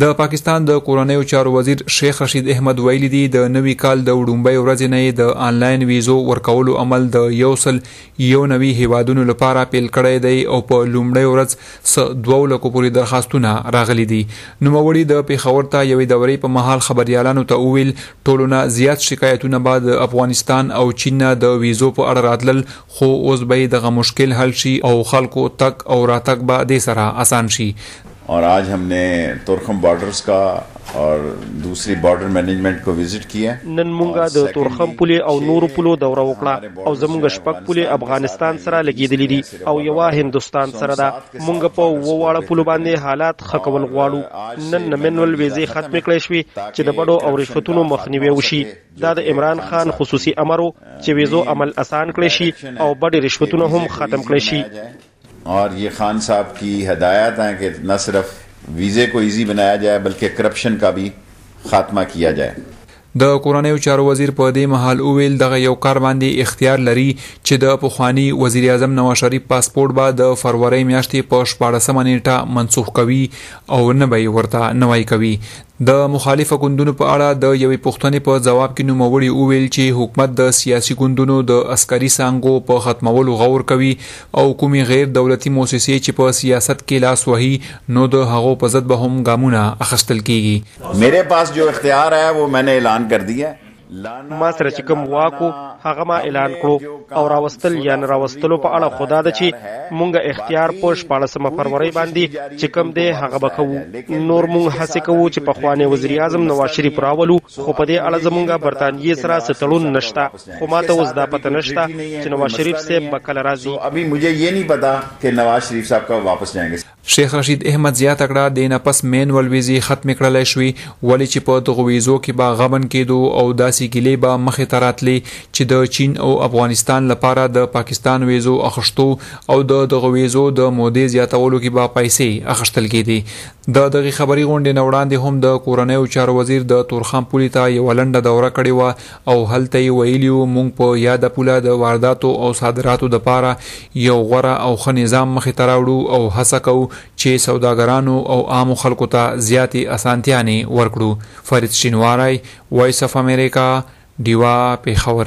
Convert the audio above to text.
د پاکستان د کورنیو چارو وزیر شیخ رشید احمد ویلي دي د نوي کال د وړومبۍ ورځې نه یې د انلاین ویزو ورکولو عمل د یو سل یو نوي هیوادونو لپاره پیل کړی دی او په لومړۍ ورځ څه دوو لکو پورې درخواستونه راغلي دي نوموړي د پېښور ته یوې دورې په مهال خبریالانو ته وویل ټولو نه زیات شکایتونه به د افغانستان او چین نه د ویزو په اړه راتلل خو اوس به یې دغه مشکل حل شي او خلکو تګ او راتګ به دې سره اسان شي اور آج ہم نے تورخم بارڈرز کا اور دوسری بارڈر مینجمنٹ کو وزٹ کیا۔ نن مونږ د تورخم پولې او نورو پولو دوره وکړه او زمونږ شپږ پولې افغانستان سره لګیدلي دي او یوه هندوستان سره ده. مونږ په اووه واړه پولو باندې حالات ښه کول غواړو. نن نمینول ویزې ختمې کړای شوې چې د بډو او رشوتونو مخنیوی وشي. دا د عمران خان خصوصي امر و چې ویزو عمل اسان کړای شي او بډې رشوتونه هم ختم کړای شي. اور یه خان صاحب کی هدایات هی که نه صرف ویزه کو ایزی بنایا جائے بلکه کرپشن کا بی خاتمه کیا جائے. د کورنیو چارو وزیر په دې مهال وویل، دغه یو کار باندې اختیار لري چې د پخواني وزیراعظم نواز شریف پاسپورټ به د فرورۍ میاشتې په شپاړسمه نېټه منسوخ کوي او نه به یې ورته نوی کوي. د مخالفه ګوندونو په اړه د یوې پوښتنې په ځواب کې نوموړي وویل چې حکومت د سیاسي ګوندونو د عسکري څانګو په ختمولو غور کوي او کومې غیر دولتي موسسې چې په سیاست کې لاس وهي نو د هغو په ضد به هم ګامونه اخیستل کیږي. میرے پاس جو اختیار ہے وہ میں نے اعلان کر دیا ہے. ما سره چې کوم واک و، هغه ما اعلان کړو او راوستل یا نه راوستلو په اړه خو دا ده چې مونږ اختیار په شپاړسمه فرورۍ باندې چې کوم دی هغه به کوو. نور مونږ هڅې کوو چې پخوانی وزیراعظم نواز شریف راولو خو په دې اړه زمونږ برطانیې سره څه تړون نشته خو ما ته اوس دا پته نشته چې نواز شریف صیب به کله راځي. شیخ رشید احمد زیاته کړه، دې نه پس مینول ویزې ختمې کړلای شوې، ولې چې په دغو ویزو کې به غبن کېدو او داسې ګیلې به مخې ته راتلې چې د چین او افغانستان لپاره د پاکستان ویزو اخښتو او د دغو ویزو د مودې زیاتولو کې به پیسې اخښتل کېدې. د دغې خبري غونډې نه وړاندې هم د کورنیو چارو وزیر د تورخم پولې ته یوه لنډه دوره کړې وه او هلته یې ویلي و، موږ په یاده پوله د وارداتو او صادراتو دپاره یو غوره او ښه نظام مخې ته راوړو او هڅه کوو چې سوداګرانو او عامو خلکو ته زیاتې اسانتیانې ورکړو. فرید شینواری، وایس اف امریکا، ډیوه، پېښور.